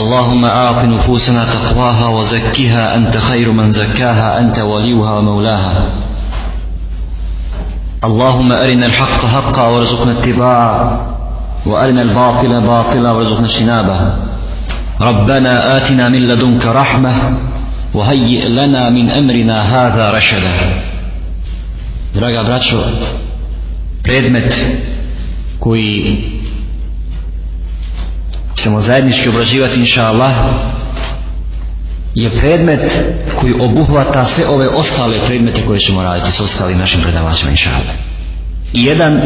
اللهم آت نفوسنا تقواها وزكها أنت خير من زكاها أنت وليها ومولاها. اللهم أرنا الحق حقا وارزقنا اتباعه وأرنا الباطل باطلا وارزقنا اجتنابه. ربنا آتنا من لدنك رحمة وهيئ لنا من أمرنا هذا رشدا. Draga braćo, predmet koji ćemo zajednički obrađivati inša Allah je predmet koji obuhvata sve ove ostale predmete koje ćemo raditi s ostalim našim predavačima inša Allah. I jedan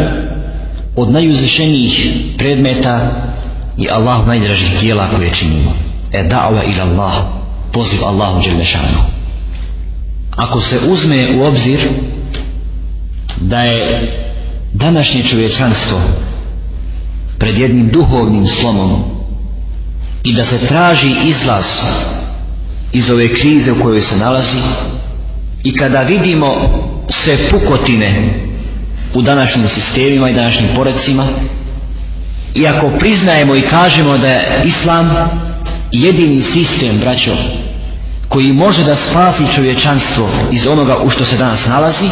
od najuzvišenijih predmeta je Allah najdražih dijela koje činimo. E da'va ila Allah, poziv Allahu Đelešanu. Ako se uzme u obzir da je današnje čovječanstvo pred jednim duhovnim slomom i da se traži izlaz iz ove krize u kojoj se nalazi. I kada vidimo sve pukotine u današnjim sistemima i današnjim porecima i ako priznajemo i kažemo da je islam jedini sistem braćo koji može da spasi čovječanstvo iz onoga u što se danas nalazi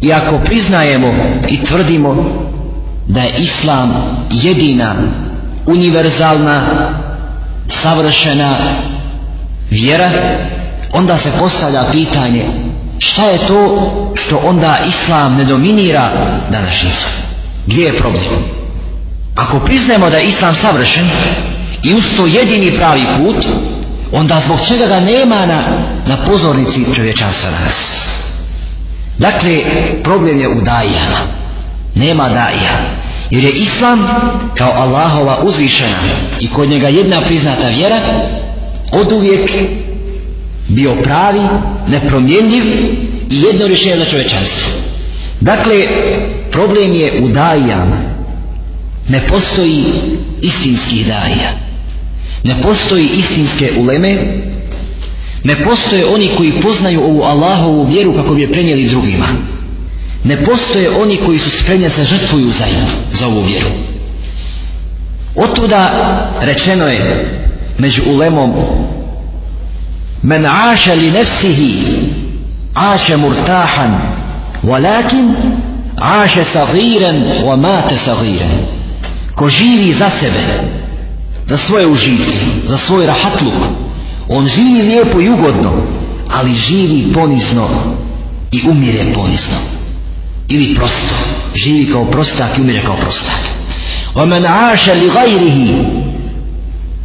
i ako priznajemo i tvrdimo da je islam jedina univerzalna savršena vjera onda se postavlja pitanje šta je to što onda islam ne dominira današnjicu gdje je problem? Ako priznajemo da je islam savršen i usto jedini pravi put onda zbog čega ga nema na, na pozornici čovječanstva danas? Dakle problem je u dajama nema daja jer je islam kao Allahova uzvišena i kod njega jedna priznata vjera od uvijek bio pravi, nepromjenjiv i jedno rješenje za čovečanstvo. Dakle, problem je u dajama. Ne postoji istinskih daja. Ne postoji istinske uleme. Ne postoje oni koji poznaju ovu Allahovu vjeru kako bi je prenijeli drugima. Ne postoje oni koji su spremni se žrtvuju za, za ovu vjeru. Otuda rečeno je među ulemom men aša li nefsihi aša murtahan walakin aše sagiren wa mate sagiren ko živi za sebe za svoje užitke za svoj rahatluk on živi lijepo i ugodno ali živi ponizno i umire ponizno ili prosto živi kao prostak i umire kao prostak ومن عاش لغيره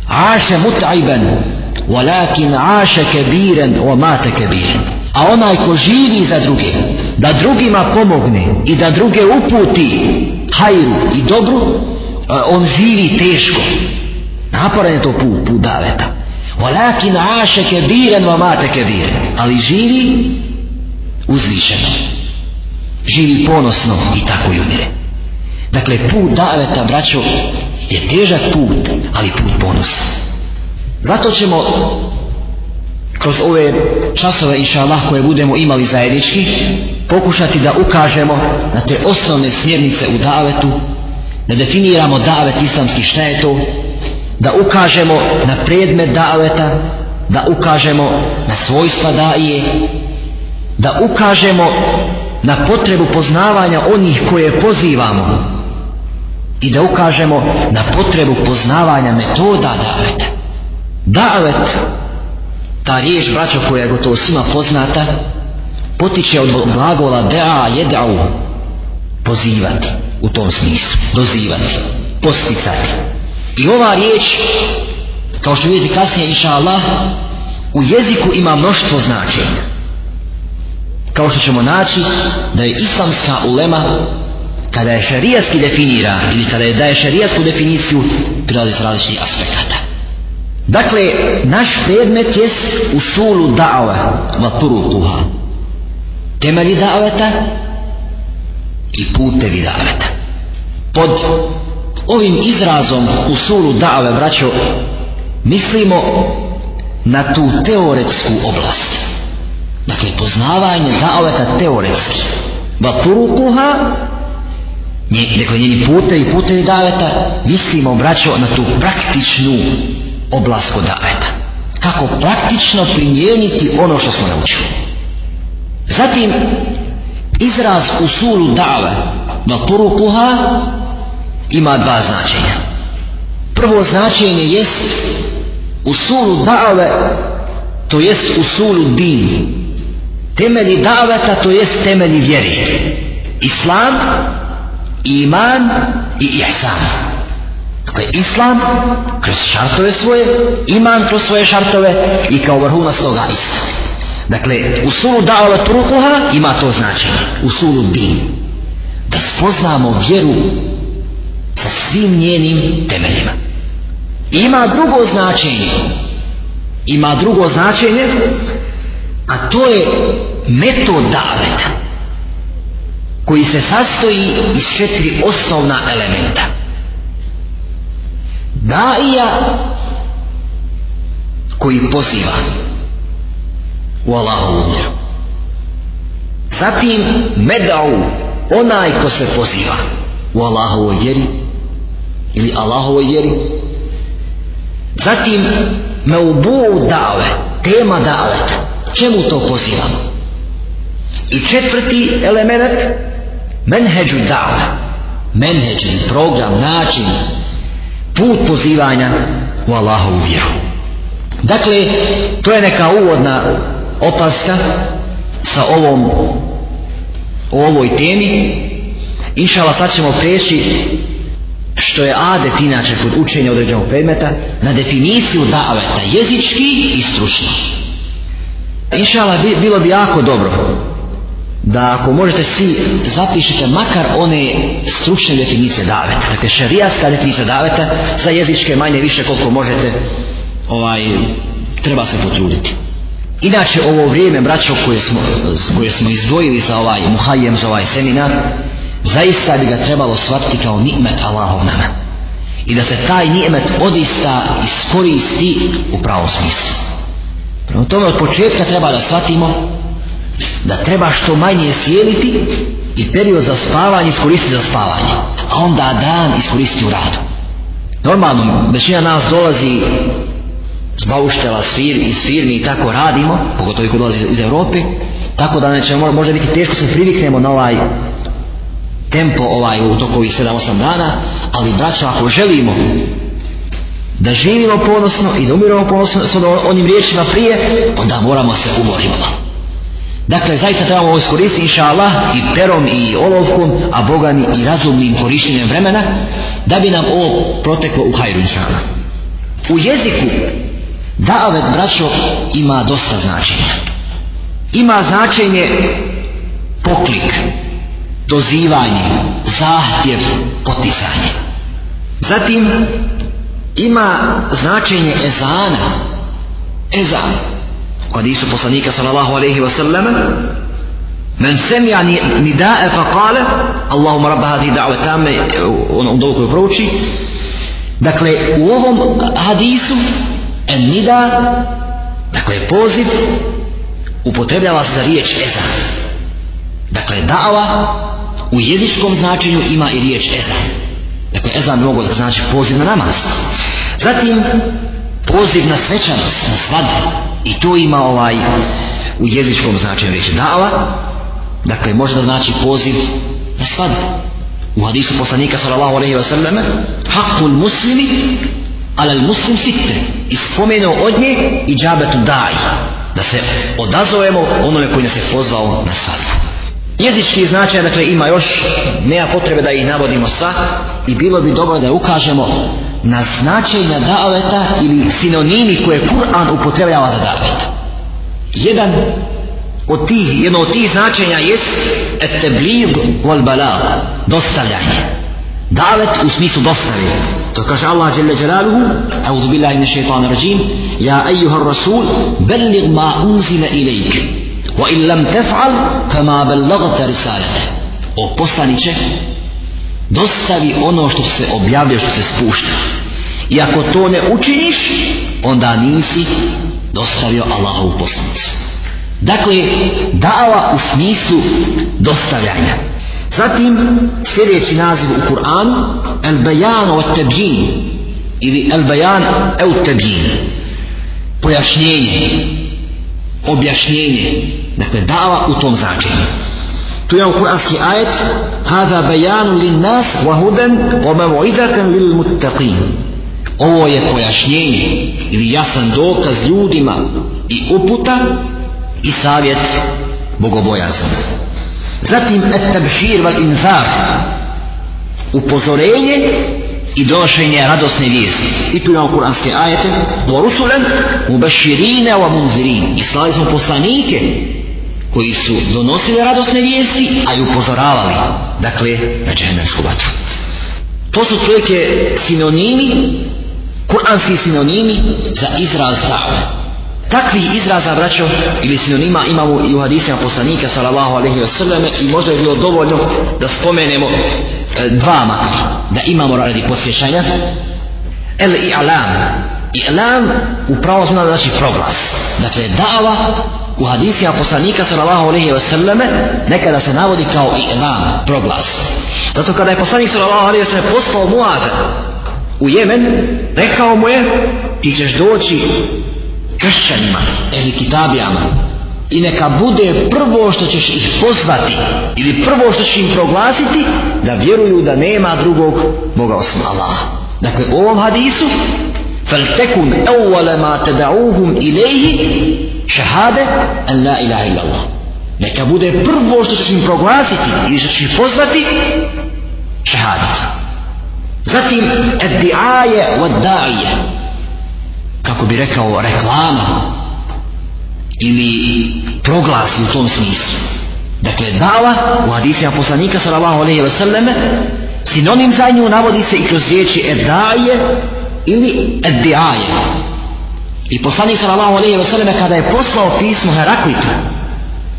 عاش متعبا ولكن عاش كبيرا ومات كبيرا a onaj ko živi za druge da drugima pomogne i da druge uputi hajru i dobru on živi teško naporan je to put, put daveta ولكن عاش كبيرا ومات كبيرا ali živi uzvišeno živi ponosno i tako i umire. Dakle put daveta braćo je težak put ali put ponosa zato ćemo kroz ove časove inša Allah koje budemo imali zajednički pokušati da ukažemo na te osnovne smjernice u davetu da definiramo davet islamski šta je to da ukažemo na predmet daveta da ukažemo na svojstva daje da ukažemo na potrebu poznavanja onih koje pozivamo i da ukažemo na potrebu poznavanja metoda daveta. Davet, ta riječ braćo koja je gotovo svima poznata, potiče od glagola dea jedau, pozivati u tom smislu, dozivati, posticati. I ova riječ, kao što vidite kasnije, inša Allah, u jeziku ima mnoštvo značenja kao što ćemo naći da je islamska ulema kada je šarijatski definira ili kada je daje šarijatsku definiciju prilazi s različitih aspekata. Dakle naš predmet je u sulu da'ava va turutuha temelji da'aveta i putevi da'aveta. Pod ovim izrazom u sulu da'ave braćo mislimo na tu teoretsku oblast. Dakle, poznavanje zaoveta teoretski. Va turukuha, nje, dakle, njeni pute i putevi daveta, mislimo, braćo, na tu praktičnu oblast kod daveta. Kako praktično primijeniti ono što smo naučili. Zatim, izraz usulu dave va porukuha ima dva značenja. Prvo značenje jest usulu dave, to jest usulu dini Temelji daveta, to jest temelji vjeri. Islam, iman i ihsan. Dakle, islam kroz šartove svoje, iman kroz svoje šartove i kao vrhunac toga islam Dakle, u sulu da'ala turukuha ima to značenje. U sulu din. Da spoznamo vjeru sa svim njenim temeljima. Ima drugo značenje. Ima drugo značenje, a to je metod daveta koji se sastoji iz četiri osnovna elementa daija koji poziva u Allahovu vjeru. Zatim medau onaj ko se poziva u Allahovoj vjeri ili Allahovoj vjeri. Zatim meubu dave, tema daveta. Čemu to pozivamo? I četvrti element menheđu dave. Menheđu, program, način, put pozivanja u Allahovu vjeru. Dakle, to je neka uvodna opaska sa ovom o ovoj temi. Inšala, sad ćemo preći što je adet inače kod učenja određenog predmeta na definiciju daveta jezički i stručni. Inšala, bilo bi jako dobro da ako možete svi zapišite makar one stručne definicije daveta. Dakle šarijaska definicija daveta za jezičke manje više koliko možete ovaj treba se potruditi. Inače ovo vrijeme braćo koje smo, koje smo izdvojili za ovaj muhajem za ovaj seminar zaista bi ga trebalo shvatiti kao ni'met Allahov nama i da se taj ni'met odista iskoristi u pravom smislu. Prvo tome od početka treba da shvatimo da treba što manje sjeliti i period za spavanje iskoristiti za spavanje a onda dan iskoristiti u radu. Normalno većina nas dolazi s bauštela s fir, iz firmi i tako radimo pogotovo ko dolazi iz Europe tako da neće možda biti teško se priviknemo na ovaj tempo ovaj u toku ovih 7-8 dana ali braćo ako želimo da živimo ponosno i da umiramo ponosno s onim riječima prije onda moramo se umoriti Dakle, zaista trebamo ovo iskoristiti, inša Allah, i perom i olovkom, a Boga mi i razumnim korištenjem vremena, da bi nam ovo proteklo u hajru, inša Allah. U jeziku, davet, braćo, ima dosta značenja. Ima značenje poklik, dozivanje, zahtjev, poticanje. Zatim, ima značenje ezana, ezan, hadisu poslanika sallallahu alaihi wa sallam men semja nidae fa kale Allahuma rabba hadi da've tame ono u dovu koju prouči. Dakle u ovom hadisu en nida dakle poziv upotrebljava se za riječ ezan. Dakle da'va u jezičkom značenju ima i riječ ezan dakle ezan mnogo znači poziv na namaz zatim poziv na svečanost na svadbu I to ima ovaj u jezičkom značenju reći dava, dakle može da znači poziv na svadbu. U hadisu poslanika sallallahu alaihi wa sallam, haqqul muslimi ala al muslim sitte. I spomenuo od nje i džabetu daj. Da se odazovemo onome koji nas je pozvao na svadbu. Jezički značaj, dakle, ima još, nema potrebe da ih navodimo sva i bilo bi dobro da ukažemo na značenja daveta ili sinonimi koje Kur'an upotrebljava za davet. Jedan od tih, jedno od tih značenja jest eteblijg wal balal, dostavljanje. Davet u smislu dostave. To kaže Allah dželle jalaluhu, auzu billahi min shaitan rajim, ja ejuha rasul, bellig ma unzila ilajk. Wa in lam tef'al, fama bellagta risalete. O poslaniće, dostavi ono što se objavlja, što se spušta. I ako to ne učiniš, onda nisi dostavio Allahovu poslanicu. Dakle, dava u smislu dostavljanja. Zatim, sljedeći naziv u Kur'anu, el bejano od tebjin, ili el bajan el tebin pojašnjenje objašnjenje dakle dava u tom značenju. Tu je kuranski ajet. Hada bajanu lin nas wa hudan wa maw'idatan lil muttaqin. Ovo je pojašnjenje ili jasan dokaz ljudima i uputa i savjet bogobojazan zatim et tabšir val inzar upozorenje i donošenje radosne vijesti. I tu imamo kuranske ajete. Wa rusulan mubashirina wa munzirin. I slali smo poslanike koji su donosili radosne vijesti a i upozoravali dakle na džehennemsku vatru. To su tvojke sinonimi kuranski sinonimi za izraz da've. Takvi izraza braćo ili sinonima imamo i u hadisima poslanika sallallahu alaihi wa sallam i možda je bilo dovoljno da spomenemo e, dva makar da imamo radi posjećanja. El i alam u pravo znači proglas. Dakle dava u hadisima poslanika sallallahu alaihi wa sallam nekada se navodi kao i'lam proglas zato kada je poslanik sallallahu alaihi wa sallam poslao muaza u Jemen rekao mu je ti ćeš doći kršćanima ili kitabijama i neka bude prvo što ćeš ih pozvati ili prvo što ćeš im proglasiti da vjeruju da nema drugog Boga osim Allaha dakle u ovom hadisu فلتكن أول ما تدعوهم إليه šehade en la ilaha illallah. Neka bude prvo što ćeš im proglasiti ili što ćeš im pozvati šehadica zatim eddiaje vaddaije kako bi rekao reklama ili proglasi u tom smislu. Dakle dava u hadisima poslanika sallallahu alaihi wa sallame sinonim za nju navodi se i kroz riječi eddaije ili eddiaje eddiaje i poslanik sallallahu alejhi ve selleme kada je poslao pismo Heraklitu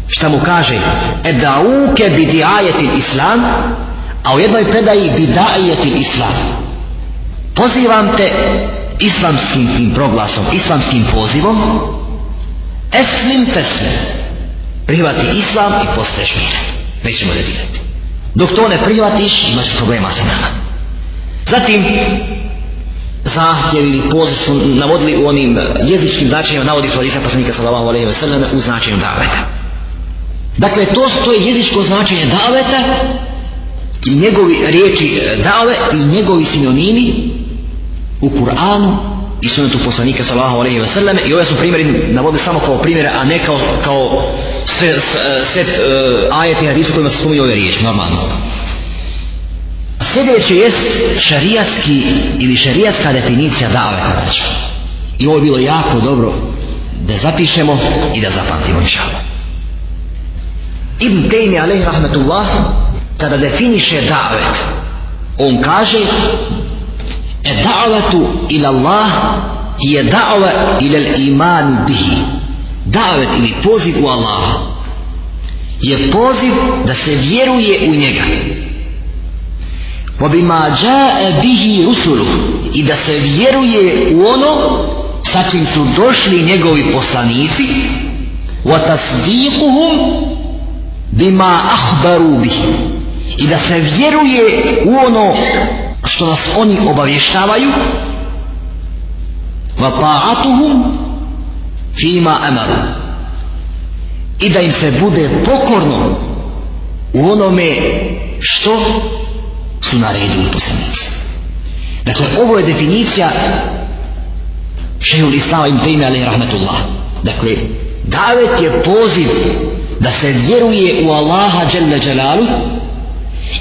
šta mu kaže? Edauke bi diajetil islam a u jednoj predaji bidajetil islam pozivam te islamskim tim proglasom islamskim pozivom eslim teslim prihvati islam i postaješ miran. Nećemo redirati. dok to ne prihvatiš imaš problema sa nama. Zatim zahtjev ili poziv su navodili u onim jezičkim značenjima navodi su hadisa poslanika sallallahu alaihi wa sallam u značenju daveta. Dakle to, to je jezičko značenje daveta i njegovi riječi e, dave i njegovi sinonimi u Kur'anu i sunetu poslanika sallallahu alaihi wa sallam i ove su primjeri navode samo kao primjere a ne kao, kao sve, sve uh, e, ajeti i hadisu kojima se spominje ove riječi normalno sljedeće jest šarijatski ili šarijatska definicija dave i ovo je bilo jako dobro da zapišemo i da zapamtimo inša Ibn Taymi alaih rahmetullah kada definiše davet on kaže e da'vatu ila Allah je da'va ila iman bihi. Davet ili poziv u Allah je poziv da se vjeruje u njega. وَبِمَا bima jaa bihi rusulu i da se vjeruje u ono sa čim su došli njegovi poslanici. Wa tasdiquhum bima akhbaru i da se vjeruje u ono što nas oni obavještavaju. وَطَاعَتُهُمْ ta'atuhum fima i da im se bude pokorno u onome što su naredili poslanici dakle ovo je definicija šehul islama im tejme ali rahmetullah dakle davet je poziv da se vjeruje u Allaha dželle dželalu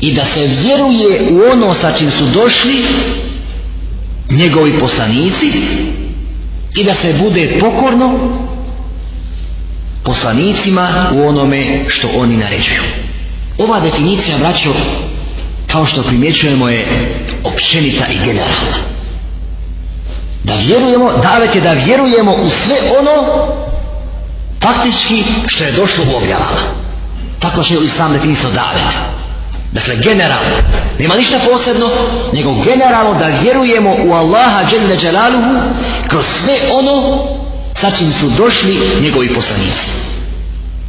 i da se vjeruje u ono sa čim su došli njegovi poslanici i da se bude pokorno poslanicima u onome što oni naređuju. Ova definicija, braćo, kao što primjećujemo je općenita i generalna. Da vjerujemo, davet je da vjerujemo u sve ono faktički što je došlo u objavama. Tako što je Islam definisao davet. Dakle, generalno. Nema ništa posebno, nego generalno da vjerujemo u Allaha dželle dželaluhu kroz sve ono sa čim su došli njegovi poslanici.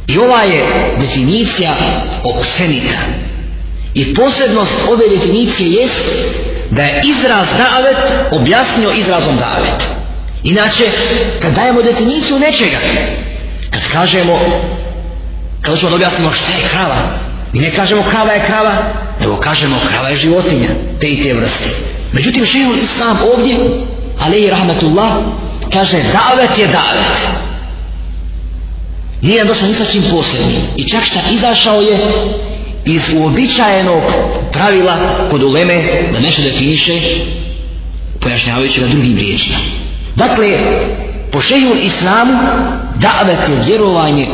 I ova je definicija općenita. I posebnost ove definicije jest da je izraz davet objasnio izrazom davet. Inače, kad dajemo definiciju nečega, kad kažemo, kad ćemo da objasnimo šta je krava, mi ne kažemo krava je krava, nego kažemo krava je životinja, te i te vrste. Međutim, šehu islam ovdje, ali i rahmetullah, kaže davet je davet. Nije došao ni sa čim posebnim. I čak šta izašao je iz uobičajenog pravila kod uleme da nešto definiše pojašnjavajući ga drugim riječima. Dakle, po šeju islamu davet je vjerovanje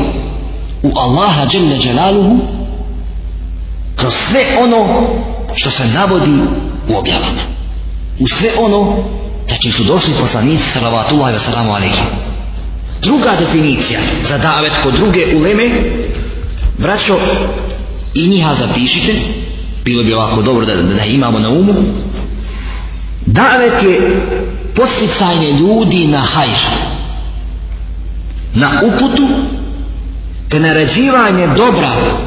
u Allaha dželle dželaluhu kroz sve ono što se navodi u objavama. U sve ono za čim su došli poslanici salavatullahi wa salamu alaihim. Druga definicija za davet kod druge uleme, braćo, i njiha zapišite, bilo bi ovako dobro da, da, da imamo na umu, davet je posticanje ljudi na hajr, na uputu, te naređivanje dobra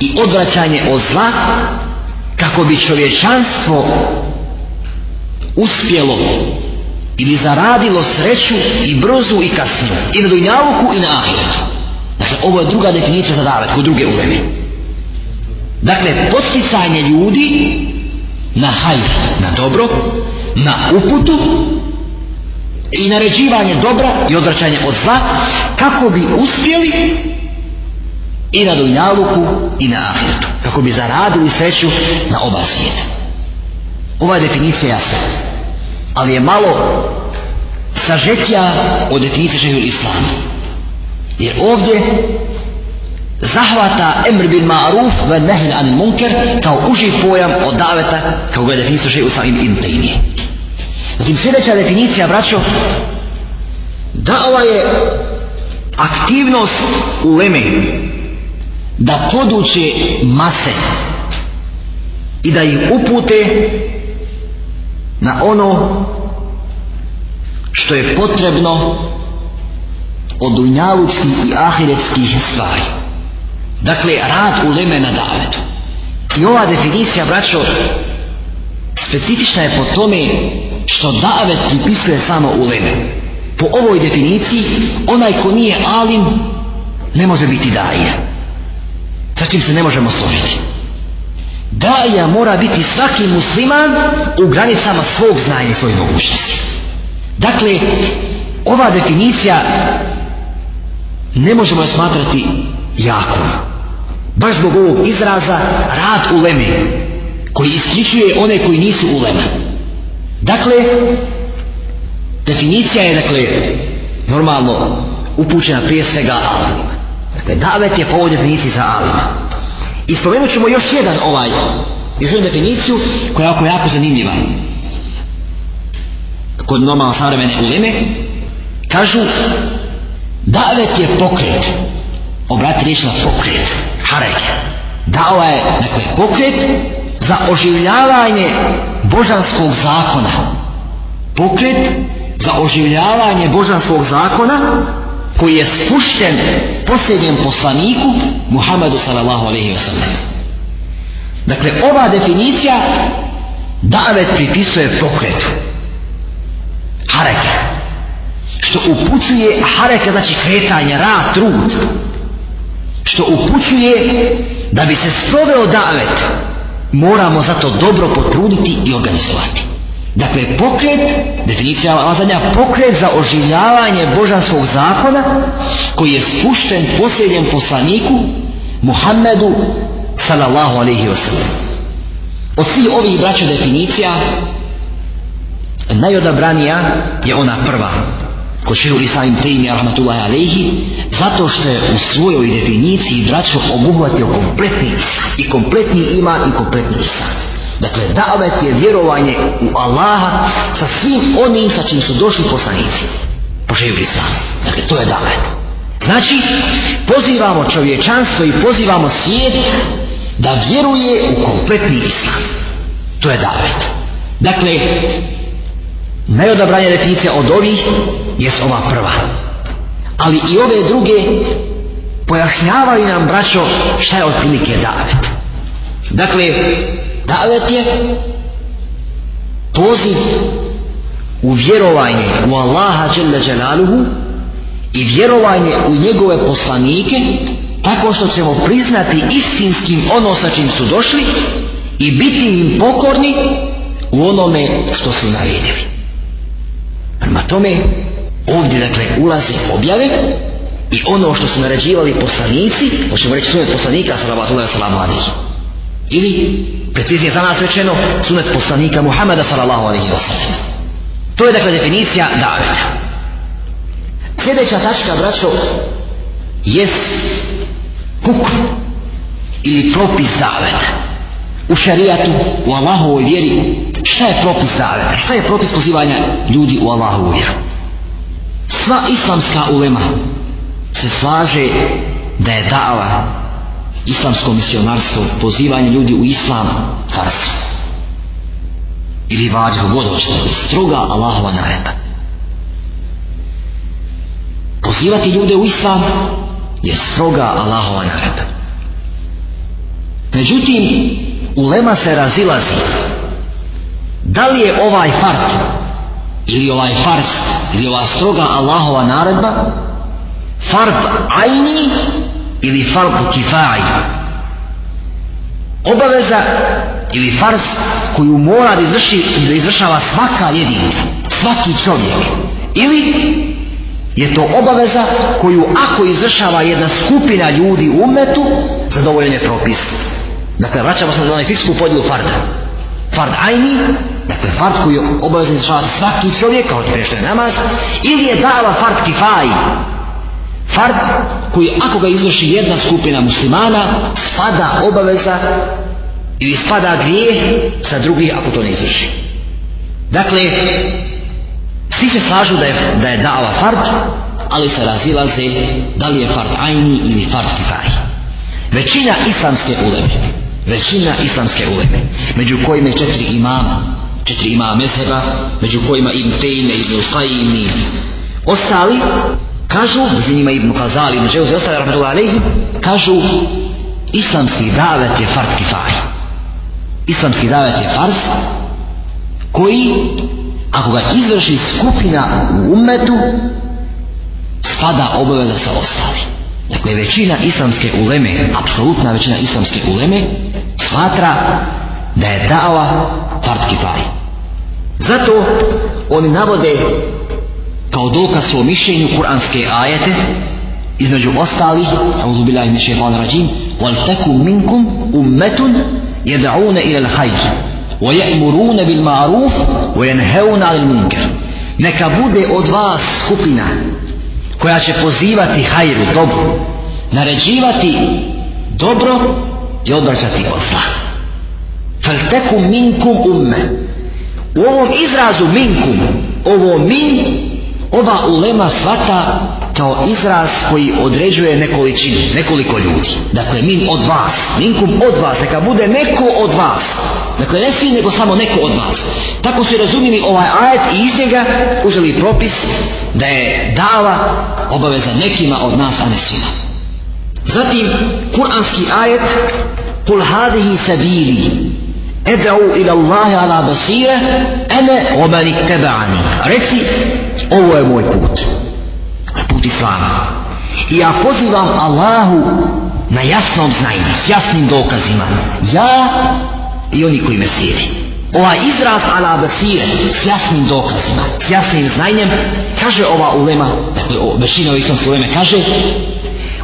i odvraćanje od zla, kako bi čovječanstvo uspjelo ili zaradilo sreću i brzu i kasniju i na dunjavuku i na ahiretu. Dakle, ovo je druga definicija za davet kod druge uleme. Dakle, posticanje ljudi na hajr, na dobro, na uputu i naređivanje dobra i odvraćanje od zla kako bi uspjeli i na dunjaluku i na ahiretu. Kako bi zaradili sreću na oba svijeta. Ova je definicija jasna. Ali je malo sažetja od definicije šehül islama. Jer ovdje zahvata emr bil ma'ruf ve nehl anil munker kao uži pojam od daveta kao ga je definisao še islam ibn Taymiye. Zatim sljedeća definicija, braćo, dava je aktivnost u leme da poduče mase i da ih upute na ono što je potrebno od dunjalučkih i ahiretskih stvari. Dakle, rad u leme na davetu. I ova definicija, braćo, specifična je po tome što davet pripisuje samo u leme. Po ovoj definiciji, onaj ko nije alim, ne može biti daija. Sa čim se ne možemo složiti. Daija mora biti svaki musliman u granicama svog znanja i svoje mogućnosti. Dakle, ova definicija ne možemo je smatrati jakom. Baš zbog ovog izraza rad u leme, koji isključuje one koji nisu u leme. Dakle, definicija je, dakle, normalno upućena prije svega alimima. Dakle, davet je po ovoj definiciji za alima. I spomenut ćemo još jedan ovaj, još jednu definiciju koja je jako, jako zanimljiva. Kod normalno savremene uleme, kažu, davet je pokret. Obrati riječ na pokret. Harek. Dao je, dakle, pokret za oživljavanje božanskog zakona. Pokret za oživljavanje božanskog zakona koji je spušten posljednjem poslaniku Muhammedu sallallahu alaihi wa sallam. Dakle, ova definicija davet pripisuje pokretu. Hareke. Što upućuje, hareke znači kretanje, rad, trud. Što upućuje da bi se sproveo davet, moramo zato dobro potruditi i organizovati. Dakle, pokret, definicija vazanja pokret za oživljavanje božanskog zakona koji je spušten posljednjem poslaniku Muhammedu sallallahu alaihi wa sallam. Od svih ovih braća definicija najodabranija je ona prva ko šehu Islam Tejmi rahmatullahi alaihi zato što je u svojoj definiciji braćo obuhvatio kompletni i kompletni iman i kompletni islam. Dakle, davet je vjerovanje u Allaha sa svim onim sa čim su došli poslanici. Požeju islam. Dakle, to je davet. Znači, pozivamo čovječanstvo i pozivamo svijet da vjeruje u kompletni islam. To je davet. Dakle, najodabranija definicija od ovih je ova prva. Ali i ove druge pojašnjavaju nam, braćo, šta je otprilike davet. Dakle, davet je poziv u vjerovanje u Allaha Đelle Đelaluhu i vjerovanje u njegove poslanike tako što ćemo priznati istinskim ono sa čim su došli i biti im pokorni u onome što su naredili. Prema tome, ovdje dakle ulaze objave i ono što su naređivali poslanici, hoćemo reći sunet poslanika, sallallahu salamu alihi. Ili, preciznije za nas rečeno, sunet poslanika Muhammeda, sallallahu alihi wa sallam. To je dakle definicija daveta. Sljedeća tačka, braćo, jest hukm ili propis zaveta. U šarijatu, u Allahovoj vjeri, šta je propis zaveta? Šta je propis pozivanja ljudi u Allahovu vjeru? Sva islamska ulema se slaže da je dava islamsko misionarstvo pozivanje ljudi u islam farsa ili vađa vodočna stroga Allahova naredba pozivati ljude u islam je stroga Allahova naredba međutim ulema se razilazi. Da li je ovaj fart ili ovaj fars ili ova stroga Allahova naredba fard ajni ili fard kifaj? Obaveza ili fars koju mora da, izvrši, da izvršava svaka jedinica svaki čovjek? Ili je to obaveza koju ako izvršava jedna skupina ljudi u umetu zadovoljen je propis? Dakle vraćamo se na onaj fiksku podijelu farda. Fard ajni dakle fard koji je obavezan izvršavati svaki čovjek kao što je namaz ili je dava fard kifaj. Fard koji ako ga izvrši jedna skupina muslimana spada obaveza ili spada grije sa drugih ako to ne izvrši. Dakle svi se slažu da je, da je dava fard ali se razilaze da li je fard ajni ili fard kifaj. Većina islamske uleme većina islamske uleme među kojima je četiri imama četiri imama mezheba među kojima Ibn Tejme, Ibn Uqajim i ostali kažu, među njima Ibn Kazali, Ibn Žeuzi, ostali rahmatullahi alaihi, kažu islamski davet je fard kifaj. Islamski davet je farz koji, ako ga izvrši skupina u umetu, spada obaveza sa ostalim. Dakle, većina islamske uleme, apsolutna većina islamske uleme, smatra da je dava fard kifaj. Zato oni navode kao dokaz svoj mišljenju kuranske ajete između ostalih auzu billahi min shaytanir rajim wal takum minkum ummatun yad'una ila al-khayr wa ya'muruna bil ma'ruf wa yanhauna 'anil munkar neka bude od vas skupina koja će pozivati hajru dobro naređivati dobro i odvraćati od zla fal minkum umme. u ovom izrazu minkum ovo min ova ulema svata kao izraz koji određuje nekoličinu, nekoliko ljudi. Dakle, min od vas, minkum od vas, neka bude neko od vas. Dakle, ne svi, nego samo neko od vas. Tako su razumili ovaj ajet i iz njega uzeli propis da je dava obaveza nekima od nas, a ne svima. Zatim, kuranski ajet, kul hadihi sabili, ed'u ila Allahi ala basira, ene omani teba'ani. Reci, ovo je moj put put islama i ja pozivam Allahu na jasnom znanju s jasnim dokazima ja i oni koji me slijedi ovaj izraz ala basire s jasnim dokazima s jasnim znanjem kaže ova ulema dakle, većina ovih islamske uleme kaže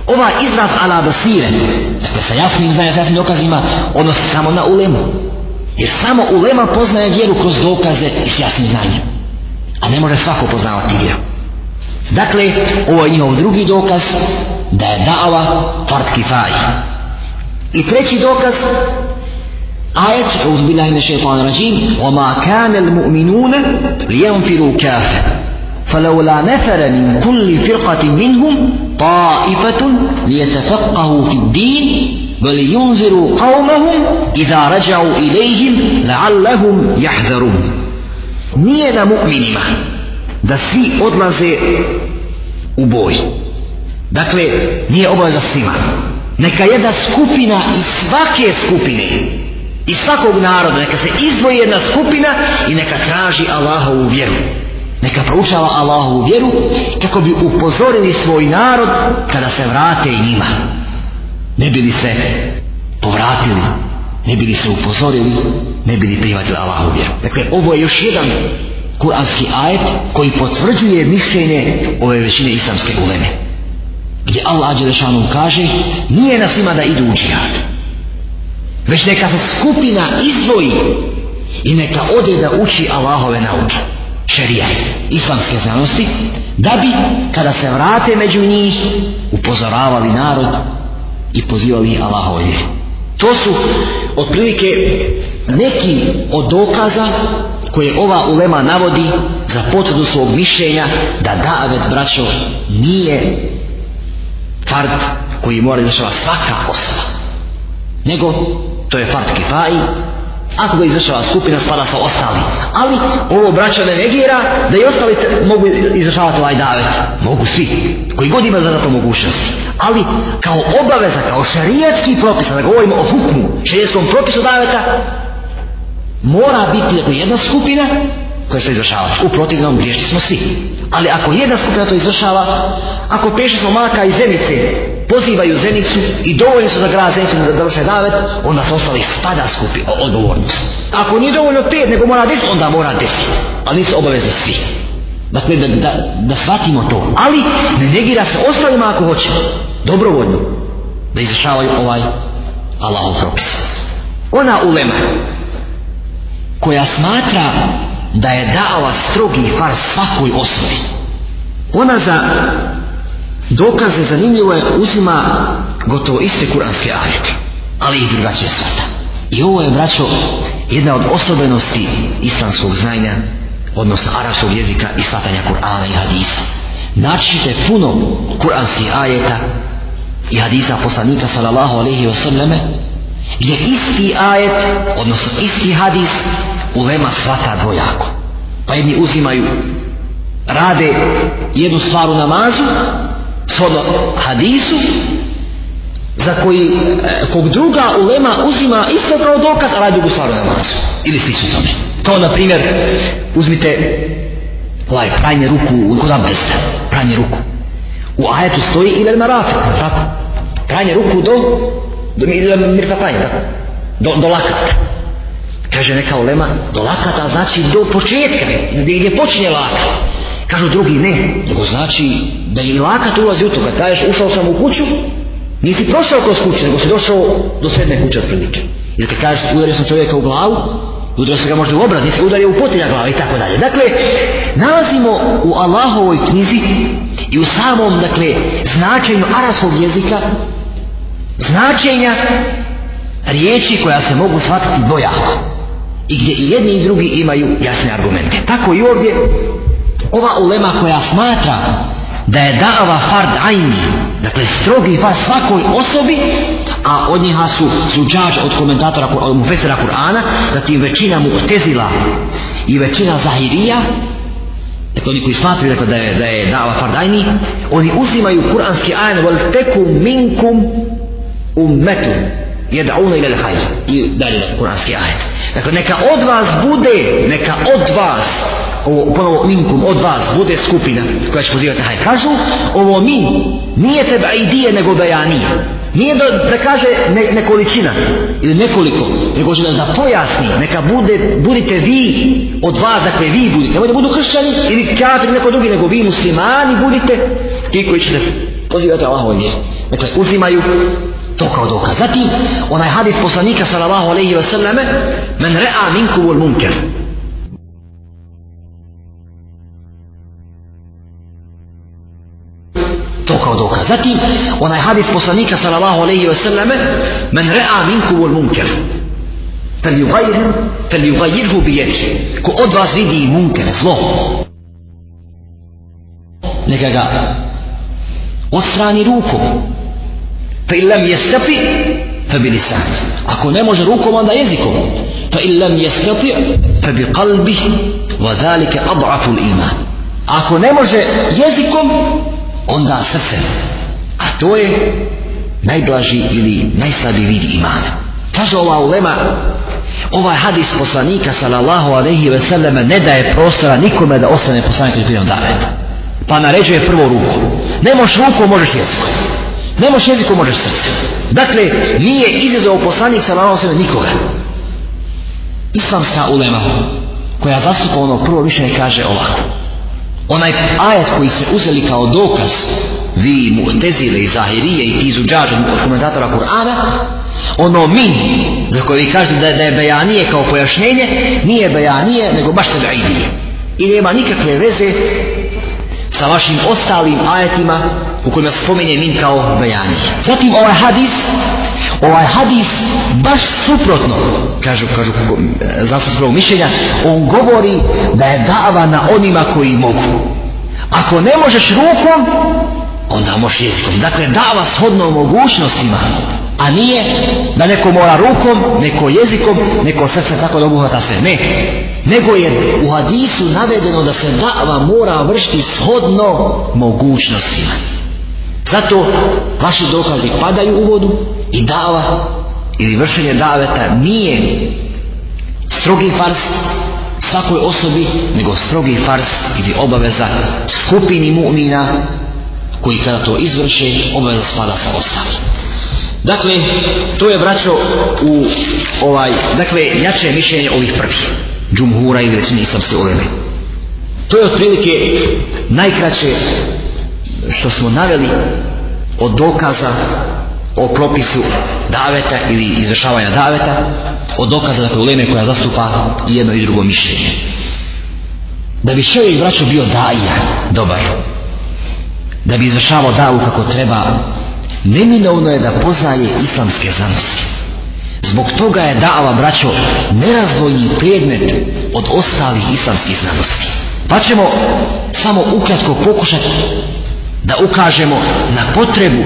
ova izraz ala basire dakle sa jasnim znanjem s jasnim dokazima odnosi samo na ulemu jer samo ulema poznaje vjeru kroz dokaze i s jasnim znanjem a ne može svako poznavati vjeru. Dakle, ovo je njihov drugi dokaz da je dava fard kifaj. I treći dokaz آية أعوذ بالله من الشيطان الرجيم وما كان المؤمنون لينفروا كافة فلولا نفر من كل فرقة منهم طائفة ليتفقهوا في الدين بل ينذروا قومهم إذا رجعوا إليهم لعلهم يحذرون nije na mu'minima da svi odlaze u boj. Dakle, nije obaveza svima. Neka jedna skupina iz svake skupine i svakog naroda neka se izdvoji jedna skupina i neka traži Allahovu vjeru. Neka proučava Allahovu vjeru kako bi upozorili svoj narod kada se vrate i njima. Ne bili se povratili ne bili se upozorili ne bili prihvatili Allahovu vjeru. Dakle ovo je još jedan kuranski ajet koji potvrđuje mišljenje ove većine islamske uleme gdje Allah Đelešanu kaže nije nas ima da idu u džihad već neka se skupina izdvoji i neka ode da uči Allahove nauke. Šerijat, islamske znanosti da bi kada se vrate među njih upozoravali narod i pozivali Allahove to su otprilike neki od dokaza koje ova ulema navodi za potvrdu svog mišljenja da davet braćo nije fard koji mora izvršava svaka osoba nego to je fard kifaji ako ga izvršava skupina spada sa ostali ali ovo braća ne negira da i ostali mogu izvršavati ovaj davet. Mogu svi. Koji god ima za to mogućnost. Ali kao obaveza kao šarijetski propis da govorimo o hukmu šarijetskom propisu daveta mora biti dakle, jedna skupina koja se izvršava. U protivnom griješni smo svi. Ali ako jedna skupina to izvršava, ako peše smo maka iz Zenice, pozivaju Zenicu i dovoljno su za grad Zenicu da dovrše davet, onda se ostali spada skupi odgovornost. Ako nije dovoljno pet, nego mora deset, onda mora deset. Ali nisu obavezni svi. Dakle, da, da, da shvatimo to. Ali ne negira se ostalima ako hoće. Dobrovoljno. Da izrašavaju ovaj Allahov propis. Ona ulema koja smatra da je dava strogi far svakoj osobi ona za dokaze zanimljivo je uzima gotovo iste kuranske ajete ali i drugačije svata. I ovo je braćo jedna od osobenosti islamskog znanja odnosno arabskog jezika i svatanja Kur'ana i hadisa. Načite puno kuranskih ajeta i hadisa poslanika sallallahu alaihi wa sallame gdje isti ajet odnosno isti hadis ulema svata dvojako. Pa jedni uzimaju rade jednu stvar u namazu shodno hadisu za koji e, kog druga ulema uzima isto kao dokaz a radi drugu stvar namazu ili slično tome. Kao na primjer uzmite ovaj pranje ruku kod abdesta. Pranje ruku. U ajetu stoji ili marafik tako? Pranje ruku do do mirfatanje tako? Do, do lakata. Kaže neka ulema do lakata znači do početka gdje, gdje počinje lakat kažu drugi ne. Nego znači da i lakat ulazi u to kad kažeš ušao sam u kuću nisi prošao kroz kuću nego si došao do sredne kuće otprilike. Ili kad kažeš udario sam čovjeka u glavu udario se ga možda u obraz nisi udario u potilja glava i tako dalje. Dakle nalazimo u Allahovoj knjizi i u samom dakle značenju arabskog jezika značenja riječi koja se mogu shvatiti dvojako. I gdje i jedni i drugi imaju jasne argumente. Tako i ovdje ova ulema koja smatra da je da'ava fard ajni, dakle strogi fard svakoj osobi, a od njiha su slučač od komentatora, od mufesera Kur'ana, da tim većina mu otezila i većina zahirija, dakle oni koji smatruju dakle, da je, da je da'ava fard ajni, oni uzimaju kur'anski ajan, vel teku minkum ummetu, jed'una ila l-hajr. I dalje kur'anski ajan. Dakle, neka od vas bude, neka od vas, ovo ponovo minkum, od vas bude skupina koja će pozivati na hajr. Kažu, ovo mi nije tebe idije nego bejanija. Nije da, da kaže ne, nekolicina ili nekoliko, nego će da, da pojasni, neka bude, budite vi od vas, dakle vi budite. Nemojte budu kršćani ili kafir neko drugi, nego vi muslimani budite ti koji ćete pozivati Allahove vjeru. Dakle, uzimaju to kao dokaz. Zatim, onaj hadis poslanika sallallahu alaihi wa sallame, men re'a minkum ul munker. zatim onaj hadis poslanika sallallahu alaihi ve selleme men ra'a minkum al munkar falyughayyir falyughayyirhu bi yadihi. Ko od vas vidi munkar zlo neka ga ostrani rukom. Fa illam yastati fa bi lisan. Ako ne može rukom onda jezikom. Fa illam yastati fa bi qalbihi wa zalika ad'afu iman ako ne može jezikom onda srcem a to je najblaži ili najslabi vid imana. Kaže ova ulema ovaj hadis poslanika sallallahu alaihi ve selleme ne daje prostora nikome da ostane poslanik koji je pa naređuje prvo ruku. Ne moš ruku možeš jezikom ne moš jezikom možeš srce. Dakle nije izazov poslanik sallallahu alaihi ve selleme nikoga. Islamska ulema koja zastupa ono prvo više kaže ovako onaj ajet koji se uzeli kao dokaz vi mu'tezile i zahirije i ti izuđađe od komentatora Kur'ana ono min za koje vi kažete da, da je bejanije kao pojašnjenje nije bejanije nego baš tebe idije i nema nikakve veze sa vašim ostalim ajetima u kojima se spomenje min kao bejanije. Zatim ovaj hadis ovaj hadis baš suprotno kažu, kažu zašto svog mišljenja on govori da je dava na onima koji mogu ako ne možeš rukom onda možeš jezikom dakle dava shodno mogućnostima a nije da neko mora rukom, neko jezikom, neko srce tako da obuhvata sve. Ne. Nego je u hadisu navedeno da se dava mora vršiti shodno mogućnostima. Zato vaši dokazi padaju u vodu i dava ili vršenje daveta nije strogi fars svakoj osobi, nego strogi fars ili obaveza skupini mu'mina koji kada to izvrše, obaveza spada sa ostalim. Dakle, to je vraćao u ovaj, dakle, jače mišljenje ovih prvih, džumhura i većini islamske uleme. To je otprilike najkraće što smo naveli od dokaza o propisu daveta ili izvršavanja daveta, od dokaza dakle uleme koja zastupa jedno i drugo mišljenje. Da bi čovjek braćo bio daija, dobar, da bi izvršavao davu kako treba, neminovno je da poznaje islamske znanosti. Zbog toga je dava, braćo, nerazdvojni predmet od ostalih islamskih znanosti. Pa ćemo samo ukratko pokušati da ukažemo na potrebu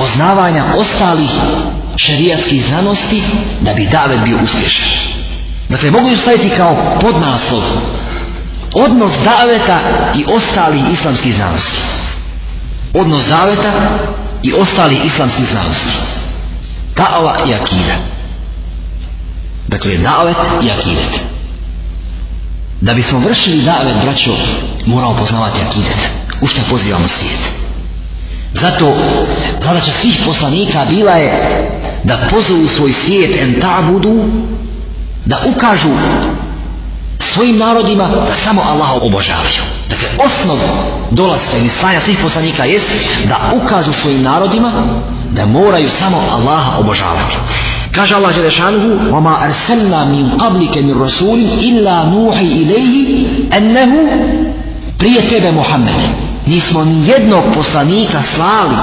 poznavanja ostalih šerijatskih znanosti da bi davet bio uspješan. Dakle, mogu ju staviti kao podnaslov odnos daveta i ostalih islamskih znanosti. Odnos daveta i ostali islamski znanosti. Da'ava i akida. Dakle, davet i akidet. Da bismo vršili davet, braćo, moramo poznavati akidet. U šta pozivamo svijet. Zato, zadaća svih poslanika bila je da pozovu svoj svijet en ta'budu, da ukažu svojim narodima da samo Allaha obožavaju. Dakle, osnov dolaska ili slanja svih poslanika jest da ukažu svojim narodima da moraju samo Allaha obožavati. Kaže Allah Đelešanuhu وَمَا أَرْسَلْنَا مِنْ قَبْلِكَ مِنْ رَسُولٍ إِلَّا نُوحِ إِلَيْهِ أَنَّهُ prije tebe Muhammede nismo ni jednog poslanika slali,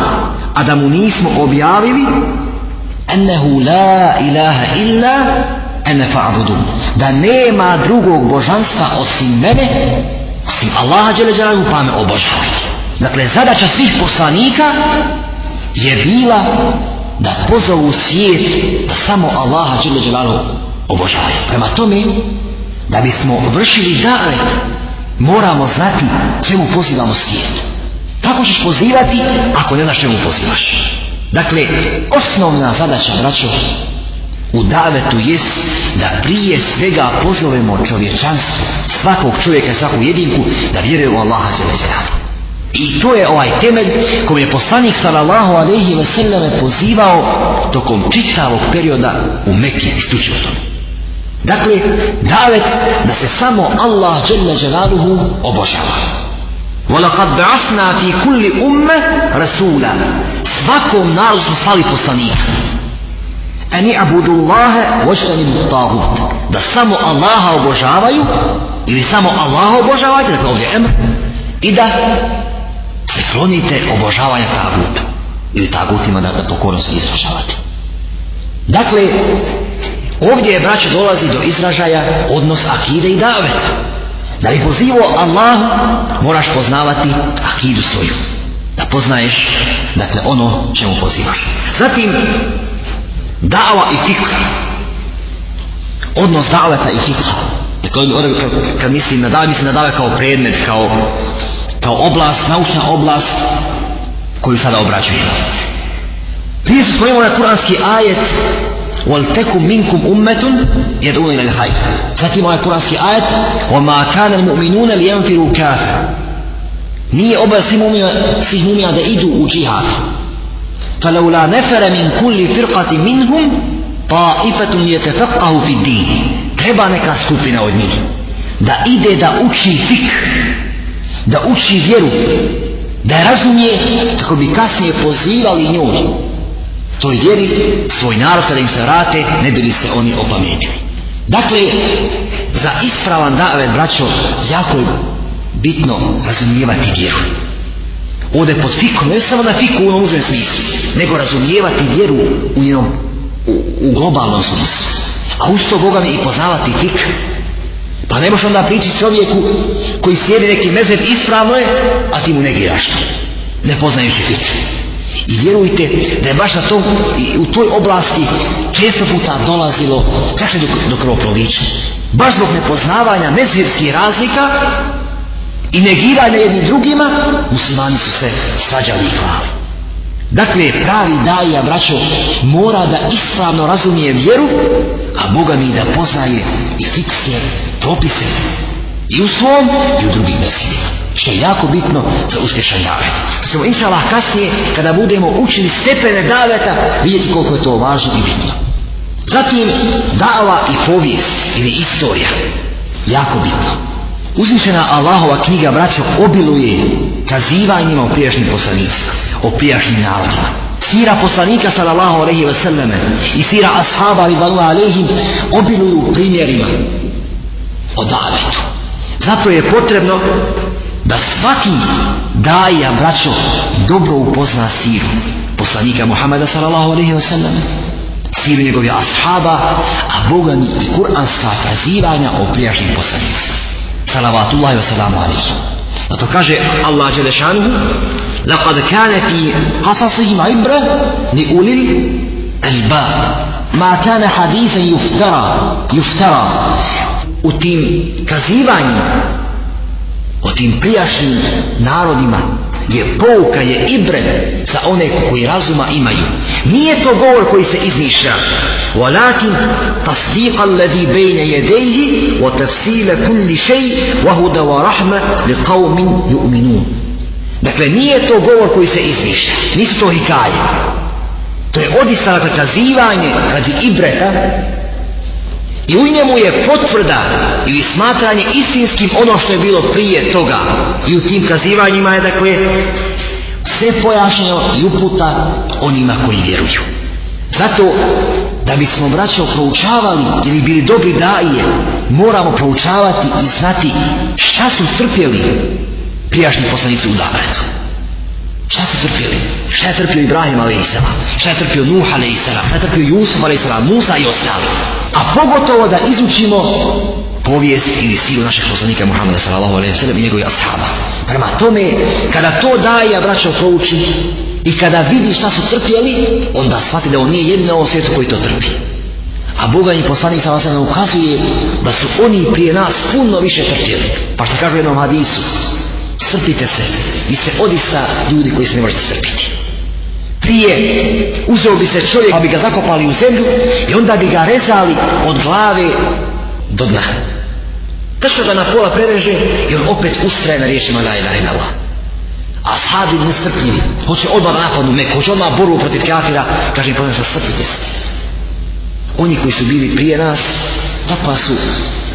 a da mu nismo objavili, ennehu la ilaha illa ene fa'budu. Da nema drugog božanstva osim mene, osim Allaha djele djelaju pa me obožavati. Dakle, zadaća svih poslanika je bila da pozovu svijet da samo Allaha djele djelaju obožavaju. Prema tome, da bismo vršili davet moramo znati čemu pozivamo svijet kako ćeš pozivati ako ne znaš čemu pozivaš dakle osnovna zadaća braćo u davetu jest da prije svega pozovemo čovječanstvo svakog čovjeka, svaku jedinku da vjeruje u Allaha Đeleđeranu. I to je ovaj temelj kojom je poslanik sallallahu alaihi ve selleme pozivao tokom čitavog perioda u Mekke i o tome. Dakle, davet da se samo Allah dželle dželaluhu obožava. وَلَقَدْ بَعَثْنَا فِي كُلِّ أُمَّ رَسُولًا Svakom narodu smo slali poslanika. Ani abudu Allahe voštani tagut. Da samo Allaha obožavaju ili samo Allaha obožavajte, dakle ovdje emr, i da se klonite obožavanja tagutu ili tagutima da, da pokorno se izražavate. Dakle, ovdje je braće dolazi do izražaja odnos akide i davet. Da bi pozivo Allah, moraš poznavati akidu svoju. Da poznaješ, dakle, ono čemu pozivaš. Zatim, dava i fikha odnos daveta i fikha dakle kad, kad mislim na dave mislim na dave kao predmet kao, kao oblast, naučna oblast koju sada obraćujemo. prije su spojimo na kuranski ajet وَلْتَكُمْ مِنْكُمْ أُمَّةٌ يَدْعُونَ إِلَى الْخَيْرِ Zatim ovaj kuranski ajet وَمَا كَانَ الْمُؤْمِنُونَ لِيَنْفِرُوا كَافِرًا Nije obaj svih mumija, svih mumija da idu u džihad. فَلَوْلَا نَفَرَ مِنْ كُلِّ فِرْقَةٍ مِنْهُمْ طَائِفَةٌ يَتَفَقَّهُ فِي الدِّينِ Treba neka skupina od njih da ide da uči fik, da uči vjeru, da je razumije kako bi kasnije pozivali njoj toj vjeri svoj narod kada im se vrate ne bili se oni opametili dakle za ispravan davet braćo jako je bitno razumijevati vjeru. Ovdje pod fiku ne samo na fiku u onom smislu nego razumijevati vjeru u njenom u, u globalnom smislu. A uz to Boga mi i poznavati fik pa ne možeš onda pričati čovjeku koji slijedi neki mezeb ispravno je a ti mu negiraš ne poznajući fik I vjerujte da je baš na tom, u toj oblasti često puta dolazilo, čak do, do krvoprolića. Baš zbog nepoznavanja mezirskih razlika i negiranja jednim drugima, muslimani su se svađali i hvali. Dakle, pravi daja, braćo, mora da ispravno razumije vjeru, a Boga mi da poznaje i fikske propise i u svom i u drugim mesijima što je jako bitno za uspješan davet. Pa Samo inša Allah kasnije, kada budemo učili stepene daveta, vidjeti koliko je to važno i bitno. Zatim, dava i povijest ili istorija. Jako bitno. Uzvišena Allahova knjiga, braćo, obiluje kazivanjima o prijašnjim poslanicima, o prijašnjim narodima. Sira poslanika sallallahu alaihi wa sallam i sira ashaba ribanu alaihim obiluju primjerima o davetu. Zato je potrebno da svaki daja, braćo, dobro upozna siru poslanika Muhammeda sallallahu alaihi wa sallam, siru njegovih ashaba, a Boga mi i kuranska kazivanja o prijašnjim poslanicima. Salavatullahi wa salamu alaihi. Zato kaže Allah Đelešanuhu, لقد كان في قصصهم عبرة لأولي الباب ما كان حديثا يفترى يفترى u tim kazivanjima o tim prijašnjim narodima je pouka je i za one koji razuma imaju. Nije to govor koji se izmišlja. Walakin tasdiqa alladhi bayna yadayhi wa tafsila kulli shay wa huda wa rahma liqaumin yu'minun. Dakle nije to govor koji se izmišlja. Nisu to hikaje. To je odista kazivanje radi ibreta I u njemu je potvrda ili smatranje istinskim ono što je bilo prije toga. I u tim kazivanjima je dakle sve pojašnjeno i uputa onima koji vjeruju. Zato da bismo braćo proučavali ili bili dobri daje, moramo proučavati i znati šta su trpjeli prijašnji poslanici u Davretu. Šta su trpili? Šta je trpio Ibrahim a.s. Šta je trpio Nuh a.s. Šta je trpio Jusuf a.s. Musa i ostali. A pogotovo da izučimo povijest ili silu našeg poslanika Muhammeda sallallahu alaihi wa sallam i njegovih ashaba. Prema tome, kada to daje, braćo, prouči i kada vidi šta su trpjeli, onda shvati da on nije jedin na ovom svijetu koji to trpi. A Boga i poslanik sa alaihi ukazuje da su oni prije nas puno više trpjeli. Pa što kažu u jednom hadisu, strpite se, vi ste odista ljudi koji se ne možete strpiti. Prije uzeo bi se čovjek, pa bi ga zakopali u zemlju i onda bi ga rezali od glave do dna. Tačno ga na pola prereže i on opet ustraje na riječima la ilaha ila Allah. A sahabi nestrpljivi, hoće odmah napadnu Meku, hoće odmah borbu protiv kafira, kaže im ponovno strpite se. Oni koji su bili prije nas, takva su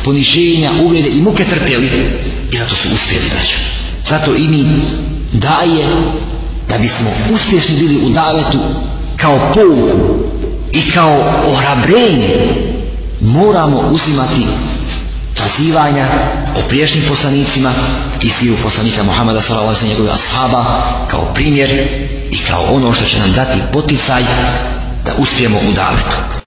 poniženja, uvrede i muke trpjeli i zato su uspjeli, braćo. Zato i mi daje da bismo uspješni bili u davetu kao pouku i kao ohrabrenje moramo uzimati kazivanja o priješnjim poslanicima i siru poslanika Muhammeda sallallahu i njegove ashaba kao primjer i kao ono što će nam dati poticaj da uspijemo u davetu.